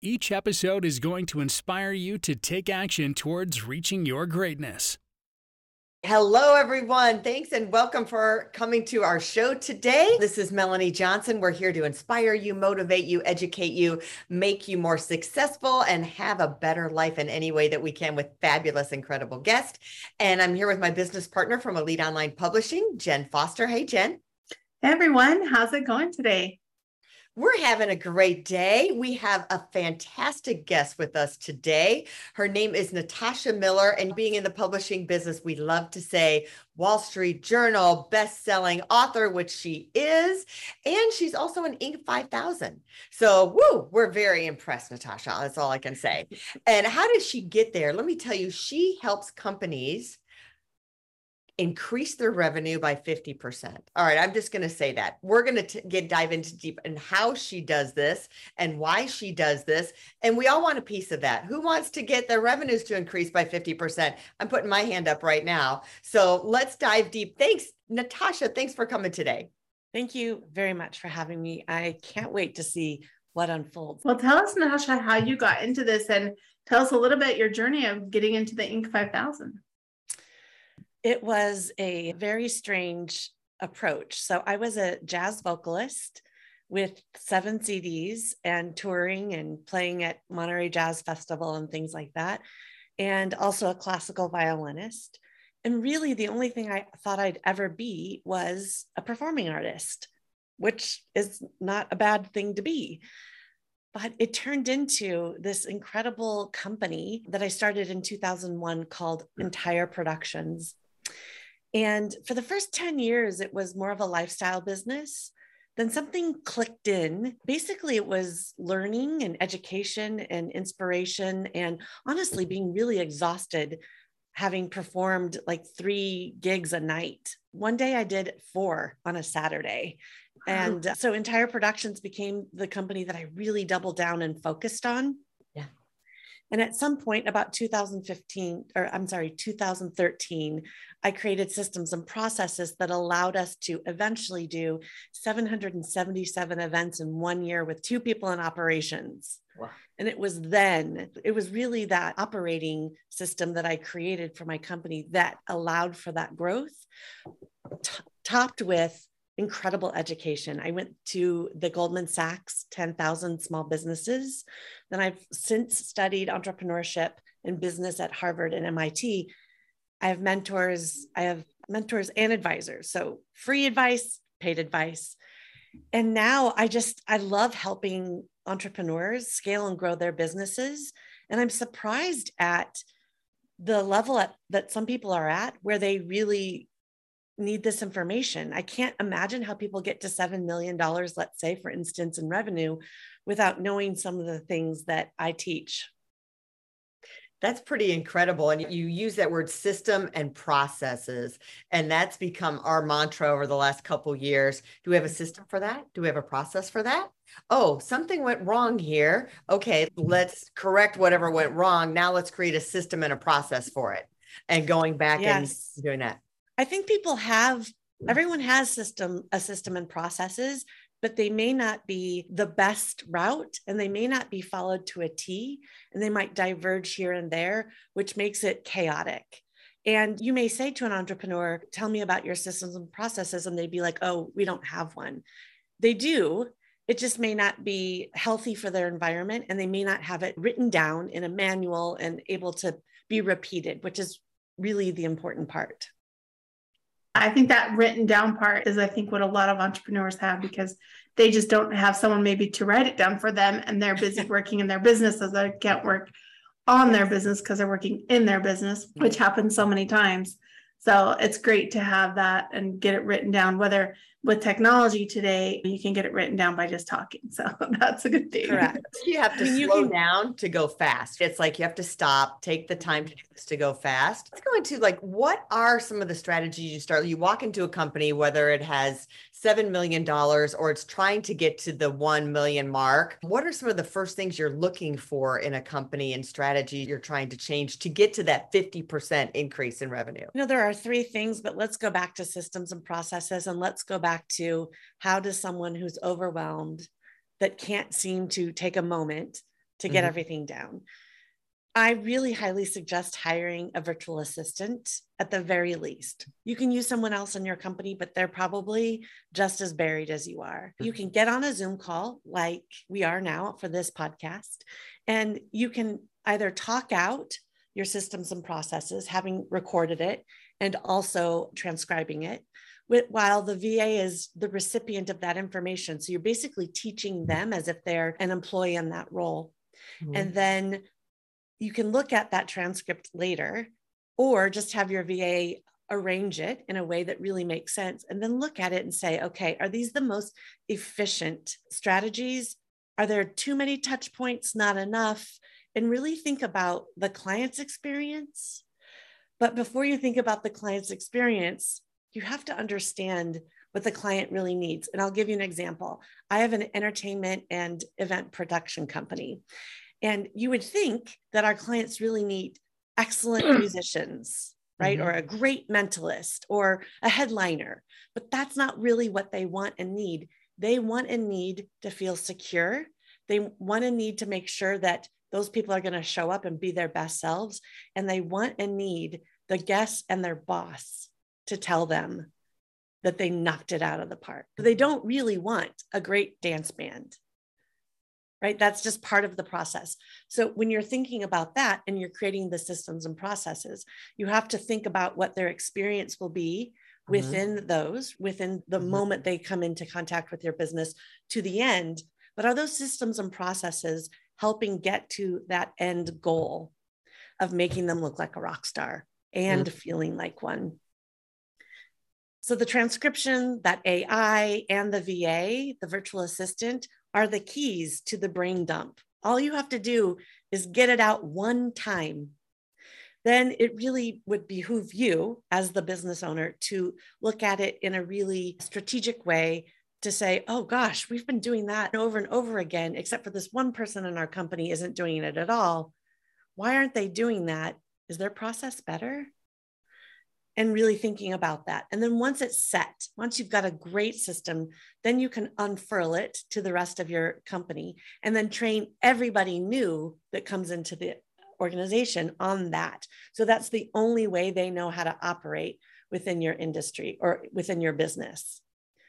Each episode is going to inspire you to take action towards reaching your greatness. Hello, everyone. Thanks and welcome for coming to our show today. This is Melanie Johnson. We're here to inspire you, motivate you, educate you, make you more successful, and have a better life in any way that we can with fabulous, incredible guests. And I'm here with my business partner from Elite Online Publishing, Jen Foster. Hey, Jen. Hey, everyone. How's it going today? We're having a great day. We have a fantastic guest with us today. Her name is Natasha Miller, and being in the publishing business, we love to say Wall Street Journal best-selling author, which she is, and she's also an Inc. 5000. So, woo, we're very impressed, Natasha. That's all I can say. And how did she get there? Let me tell you, she helps companies increase their revenue by 50%. All right, I'm just going to say that. We're going to get dive into deep and how she does this and why she does this. And we all want a piece of that. Who wants to get their revenues to increase by 50%? I'm putting my hand up right now. So let's dive deep. Thanks, Natasha. Thanks for coming today. Thank you very much for having me. I can't wait to see what unfolds. Well, tell us, Natasha, how you got into this and tell us a little bit your journey of getting into the Inc. 5000. It was a very strange approach. So I was a jazz vocalist with seven CDs and touring and playing at Monterey Jazz Festival and things like that, and also a classical violinist. And really, the only thing I thought I'd ever be was a performing artist, which is not a bad thing to be. But it turned into this incredible company that I started in 2001 called Entire Productions. And for the first 10 years, it was more of a lifestyle business. Then something clicked in. Basically, it was learning and education and inspiration, and honestly, being really exhausted having performed like three gigs a night. One day I did four on a Saturday. And so Entire Productions became the company that I really doubled down and focused on. And at some point, about 2015, or I'm sorry, 2013, I created systems and processes that allowed us to eventually do 777 events in one year with two people in operations. Wow. And it was then, it was really that operating system that I created for my company that allowed for that growth, t- topped with incredible education. I went to the Goldman Sachs 10,000 small businesses. Then I've since studied entrepreneurship and business at Harvard and MIT. I have mentors, I have mentors and advisors. So free advice, paid advice. And now I just, I love helping entrepreneurs scale and grow their businesses. And I'm surprised at the level at, that some people are at where they really need this information. I can't imagine how people get to $7 million, let's say, for instance, in revenue without knowing some of the things that I teach. That's pretty incredible. And you use that word system and processes. And that's become our mantra over the last couple years. Do we have a system for that? Do we have a process for that? Oh, something went wrong here. Okay, let's correct whatever went wrong. Now let's create a system and a process for it. And going back yes. and doing that. I think people have everyone has system a system and processes but they may not be the best route and they may not be followed to a T and they might diverge here and there which makes it chaotic. And you may say to an entrepreneur tell me about your systems and processes and they'd be like oh we don't have one. They do. It just may not be healthy for their environment and they may not have it written down in a manual and able to be repeated which is really the important part I think that written down part is, I think, what a lot of entrepreneurs have because they just don't have someone maybe to write it down for them and they're busy working in their business as they can't work on their business because they're working in their business, which happens so many times. So it's great to have that and get it written down, whether with technology today, you can get it written down by just talking. So that's a good thing. Correct. You have to I mean, you slow can- down to go fast. It's like you have to stop, take the time to do this to go fast. Let's go into like what are some of the strategies you start? You walk into a company, whether it has seven million dollars or it's trying to get to the one million mark. What are some of the first things you're looking for in a company and strategy you're trying to change to get to that 50% increase in revenue? You know, there are three things, but let's go back to systems and processes and let's go back to how does someone who's overwhelmed that can't seem to take a moment to get Mhm. everything down. I really highly suggest hiring a virtual assistant at the very least. You can use someone else in your company, but they're probably just as buried as you are. You can get on a Zoom call like we are now for this podcast, and you can either talk out your systems and processes, having recorded it and also transcribing it, while the VA is the recipient of that information. So you're basically teaching them as if they're an employee in that role. Mm-hmm. And then you can look at that transcript later or just have your VA arrange it in a way that really makes sense and then look at it and say, okay, are these the most efficient strategies? Are there too many touch points, not enough? And really think about the client's experience. But before you think about the client's experience, you have to understand what the client really needs. And I'll give you an example. I have an entertainment and event production company. And you would think that our clients really need excellent musicians, right? Mhm. Or a great mentalist or a headliner. But that's not really what they want and need. They want and need to feel secure. They want and need to make sure that those people are going to show up and be their best selves. And they want and need the guests and their boss to tell them that they knocked it out of the park. They don't really want a great dance band right? That's just part of the process. So when you're thinking about that and you're creating the systems and processes, you have to think about what their experience will be Mhm. within those, within the Mhm. moment they come into contact with your business to the end. But are those systems and processes helping get to that end goal of making them look like a rock star and feeling like one? So the transcription, that AI and the VA, the virtual assistant, are the keys to the brain dump. All you have to do is get it out one time. Then it really would behoove you as the business owner to look at it in a really strategic way to say, oh gosh, we've been doing that over and over again, except for this one person in our company isn't doing it at all. Why aren't they doing that? Is their process better? And really thinking about that. And then once it's set, once you've got a great system, then you can unfurl it to the rest of your company and then train everybody new that comes into the organization on that. So that's the only way they know how to operate within your industry or within your business.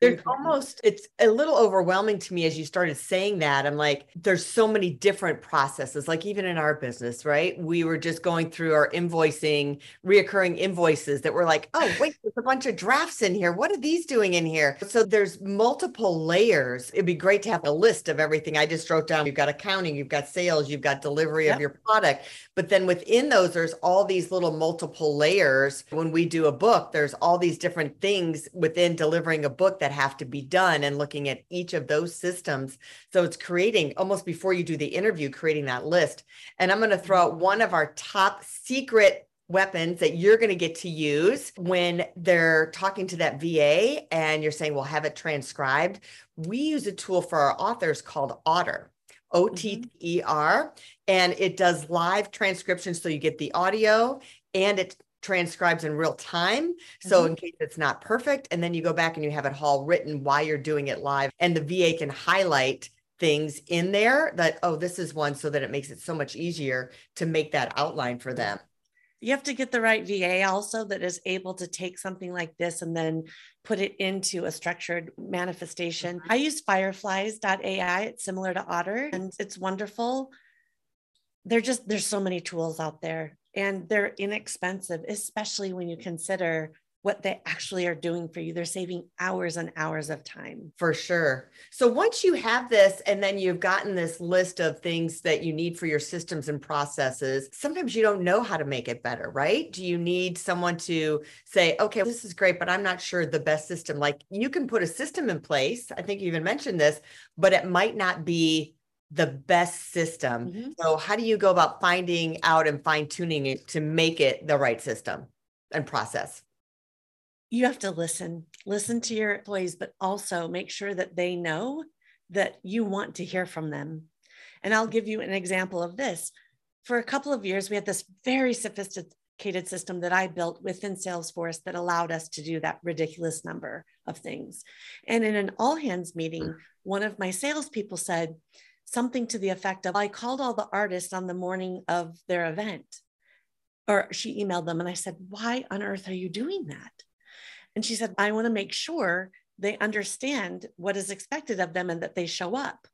There's mm-hmm. almost, it's a little overwhelming to me as you started saying that. I'm like, there's so many different processes, like even in our business, right? We were just going through our invoicing, reoccurring invoices that were like, oh, wait, there's a bunch of drafts in here. What are these doing in here? So there's multiple layers. It'd be great to have a list of everything I just wrote down. You've got accounting, you've got sales, you've got delivery Yep. of your product. But then within those, there's all these little multiple layers. When we do a book, there's all these different things within delivering a book that have to be done and looking at each of those systems. So it's creating almost before you do the interview, creating that list. And I'm going to throw out one of our top secret weapons that you're going to get to use when they're talking to that VA and you're saying, well, have it transcribed. We use a tool for our authors called Otter. Mm-hmm. O T T E R, and it does live transcription. So you get the audio and it transcribes in real time. So mm-hmm. in case it's not perfect, and then you go back and you have it all written while you're doing it live, and the VA can highlight things in there that, oh, this is one, so that it makes it so much easier to make that outline for them. You have to get the right VA also that is able to take something like this and then put it into a structured manifestation. Mm-hmm. I use fireflies.ai. It's similar to Otter and it's wonderful. They're just, there's so many tools out there and they're inexpensive, especially when you consider what they actually are doing for you. They're saving hours and hours of time. For sure. So once you have this and then you've gotten this list of things that you need for your systems and processes, sometimes you don't know how to make it better, right? Do you need someone to say, okay, this is great, but I'm not sure the best system? Like you can put a system in place. I think you even mentioned this, but it might not be the best system. Mm-hmm. So how do you go about finding out and fine tuning it to make it the right system and process? you have to listen, listen to your employees, but also make sure that they know that you want to hear from them. And I'll give you an example of this. For a couple of years, we had this very sophisticated system that I built within Salesforce that allowed us to do that ridiculous number of things. And in an all hands meeting, one of my salespeople said something to the effect of I called all the artists on the morning of their event. Or she emailed them and I said, Why on earth are you doing that? And she said, I want to make sure they understand what is expected of them and that they show up.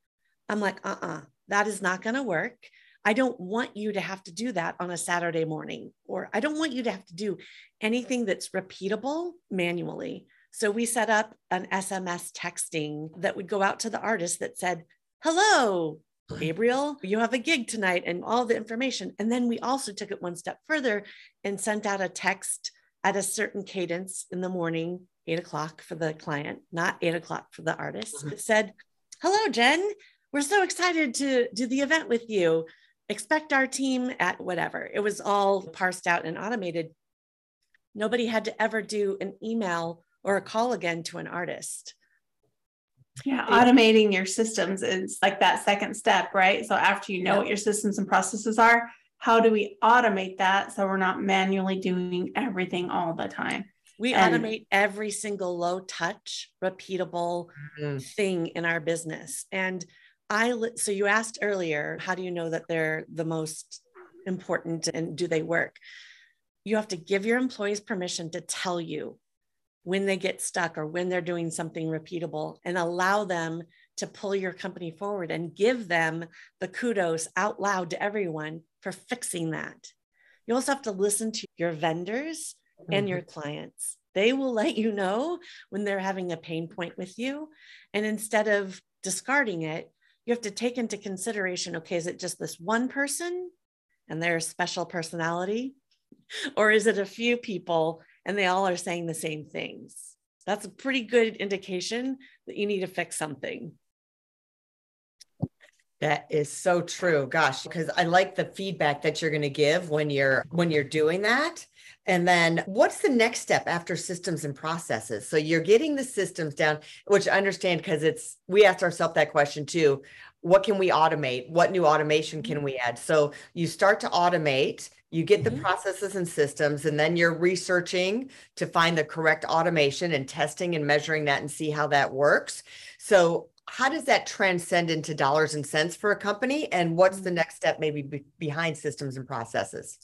I'm like, uh uh-uh, uh that is not going to work. I don't want you to have to do that on a Saturday morning, or I don't want you to have to do anything that's repeatable manually. So we set up an SMS texting that would go out to the artist that said, Hello, Gabriel, you have a gig tonight, and all the information. And then we also took it one step further and sent out a text at a certain cadence in the morning, eight o'clock for the client, not eight o'clock for the artist. Mm-hmm. It said, Hello, Jen. We're so excited to do the event with you. Expect our team at whatever. It was all parsed out and automated. Nobody had to ever do an email or a call again to an artist. Yeah, automating your systems is like that second step, right? So after you know yeah. what your systems and processes are, how do we automate that so we're not manually doing everything all the time? We and, automate every single low touch, repeatable mm-hmm. thing in our business. And I, so you asked earlier, how do you know that they're the most important and do they work? You have to give your employees permission to tell you when they get stuck or when they're doing something repeatable and allow them to pull your company forward and give them the kudos out loud to everyone for fixing that. You also have to listen to your vendors and your mm-hmm. clients. They will let you know when they're having a pain point with you. And instead of discarding it, you have to take into consideration okay, is it just this one person and their special personality? Or is it a few people and they all are saying the same things? That's a pretty good indication that you need to fix something. That is so true. Gosh, because I like the feedback that you're going to give when you're when you're doing that. And then what's the next step after systems and processes? So you're getting the systems down, which I understand because it's we asked ourselves that question too. What can we automate? What new automation can we add? So you start to automate, you get the mm-hmm. processes and systems, and then you're researching to find the correct automation and testing and measuring that and see how that works. So how does that transcend into dollars and cents for a company? And what's the mm. next step, maybe be behind systems and processes?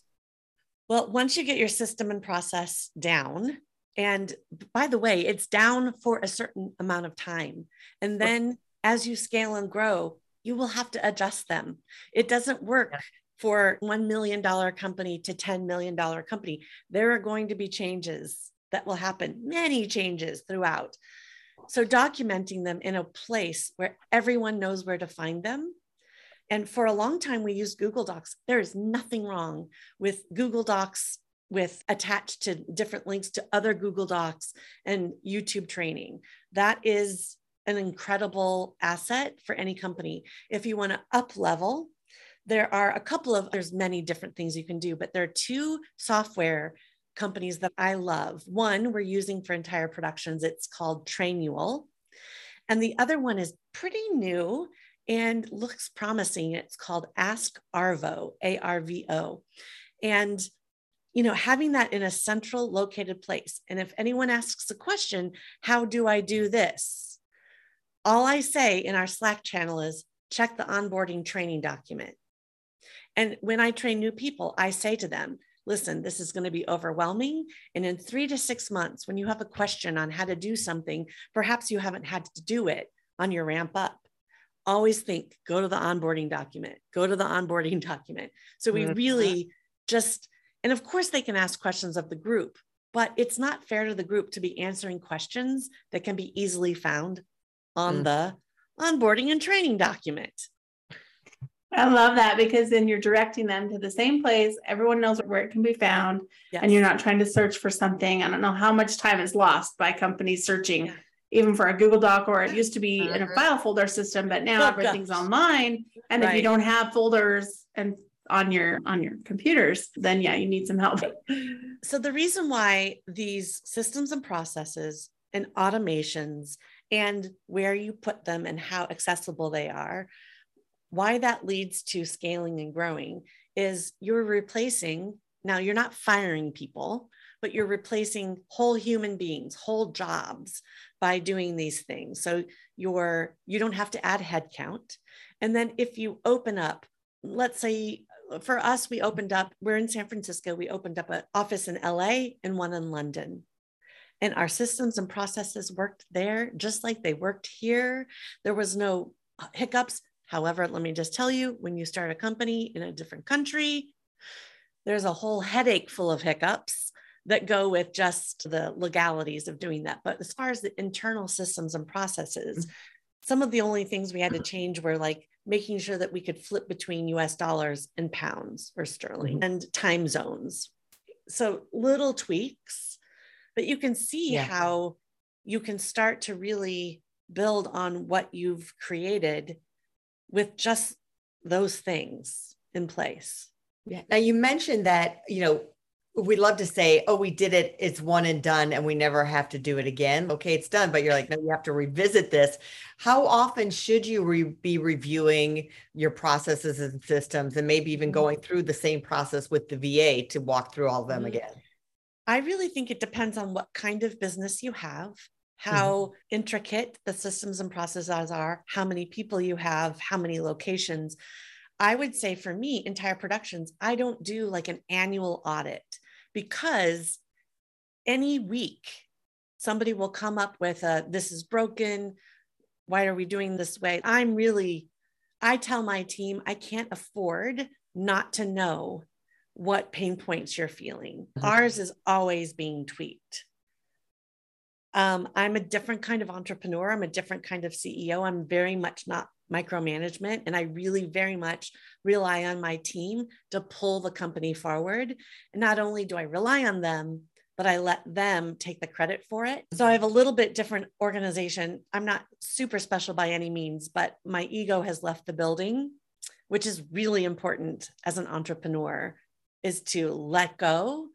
Well, once you get your system and process down, and by the way, it's down for a certain amount of time. And then as you scale and grow, you will have to adjust them. It doesn't work yeah. for $1 million company to $10 million company. There are going to be changes that will happen, many changes throughout. So documenting them in a place where everyone knows where to find them. And for a long time, we used Google Docs. There is nothing wrong with Google Docs with attached to different links to other Google Docs and YouTube training. That is an incredible asset for any company. If you want to up level, there are a couple of there's many different things you can do, but there are two software companies that I love. One we're using for entire productions, it's called Trainual. And the other one is pretty new and looks promising. It's called Ask Arvo, A R V O. And you know, having that in a central located place. And if anyone asks a question, how do I do this? All I say in our Slack channel is check the onboarding training document. And when I train new people, I say to them, listen, this is going to be overwhelming. And in three to six months, when you have a question on how to do something, perhaps you haven't had to do it on your ramp up. Always think, go to the onboarding document, go to the onboarding document. So we mm-hmm. really just, and of course, they can ask questions of the group, but it's not fair to the group to be answering questions that can be easily found on mm. the onboarding and training document. I love that because then you're directing them to the same place. Everyone knows where it can be found, yes. and you're not trying to search for something. I don't know how much time is lost by companies searching, yeah. even for a Google Doc, or it used to be in a file folder system, but now oh, everything's online. And right. if you don't have folders and on your on your computers then yeah you need some help so the reason why these systems and processes and automations and where you put them and how accessible they are why that leads to scaling and growing is you're replacing now you're not firing people but you're replacing whole human beings whole jobs by doing these things. So you're you don't have to add headcount. And then if you open up let's say for us we opened up we're in san francisco we opened up an office in la and one in london and our systems and processes worked there just like they worked here there was no hiccups However, let me just tell you when you start a company in a different country, there's a whole headache full of hiccups that go with just the legalities of doing that. But as far as the internal systems and processes, mm-hmm. some of the only things we had to change were like making sure that we could flip between US dollars and pounds or sterling mm-hmm. and time zones. So little tweaks, but you can see yeah. how you can start to really build on what you've created with just those things in place. Yeah. Now you mentioned that, you know, we love to say, oh, we did it, it's one and done, and we never have to do it again. Okay, it's done, but you're like, no, you have to revisit this. How often should you re- be reviewing your processes and systems and maybe even mm-hmm. going through the same process with the VA to walk through all of them mm-hmm. again? I really think it depends on what kind of business you have how mm-hmm. intricate the systems and processes are, how many people you have, how many locations. I would say for me, entire productions, I don't do like an annual audit because any week somebody will come up with a this is broken. Why are we doing this way? I'm really, I tell my team, I can't afford not to know what pain points you're feeling. Mm-hmm. Ours is always being tweaked. Um, I'm a different kind of entrepreneur. I'm a different kind of CEO. I'm very much not micromanagement. And I really very much rely on my team to pull the company forward. And not only do I rely on them, but I let them take the credit for it. So I have a little bit different organization. I'm not super special by any means, but my ego has left the building, which is really important as an entrepreneur is to let go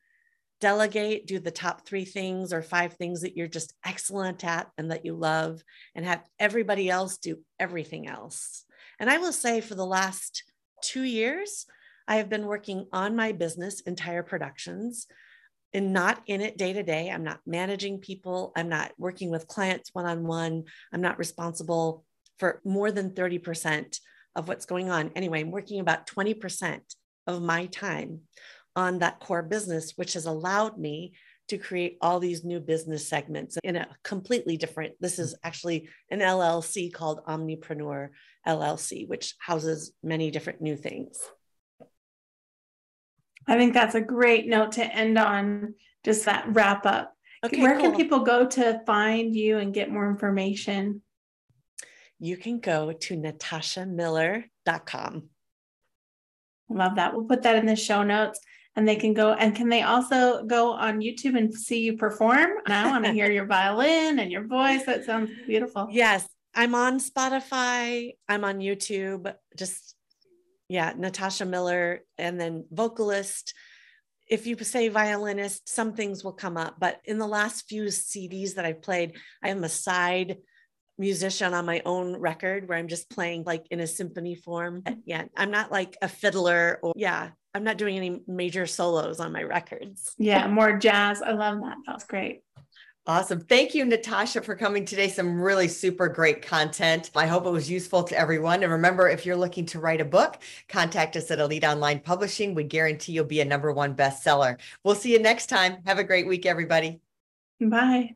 delegate, do the top three things or five things that you're just excellent at and that you love, and have everybody else do everything else. And I will say for the last two years, I have been working on my business, Entire Productions, and not in it day to day. I'm not managing people. I'm not working with clients one on one. I'm not responsible for more than 30% of what's going on. Anyway, I'm working about 20% of my time on that core business, which has allowed me to create all these new business segments in a completely different. This is mm-hmm. actually an LLC called Omnipreneur LLC, which houses many different new things. I think that's a great note to end on, just that wrap up. Okay, Where cool. can people go to find you and get more information? You can go to natashamiller.com. Love that. We'll put that in the show notes and they can go and can they also go on YouTube and see you perform? And I want to hear your violin and your voice. That sounds beautiful. Yes, I'm on Spotify. I'm on YouTube. Just yeah, Natasha Miller, and then vocalist. If you say violinist, some things will come up. But in the last few CDs that I've played, I am a side musician on my own record where I'm just playing like in a symphony form. Mm-hmm. Yeah, I'm not like a fiddler or yeah, I'm not doing any major solos on my records. Yeah, more jazz. I love that. That's great. Awesome. Thank you, Natasha, for coming today. Some really super great content. I hope it was useful to everyone. And remember, if you're looking to write a book, contact us at Elite Online Publishing. We guarantee you'll be a number one bestseller. We'll see you next time. Have a great week, everybody. Bye.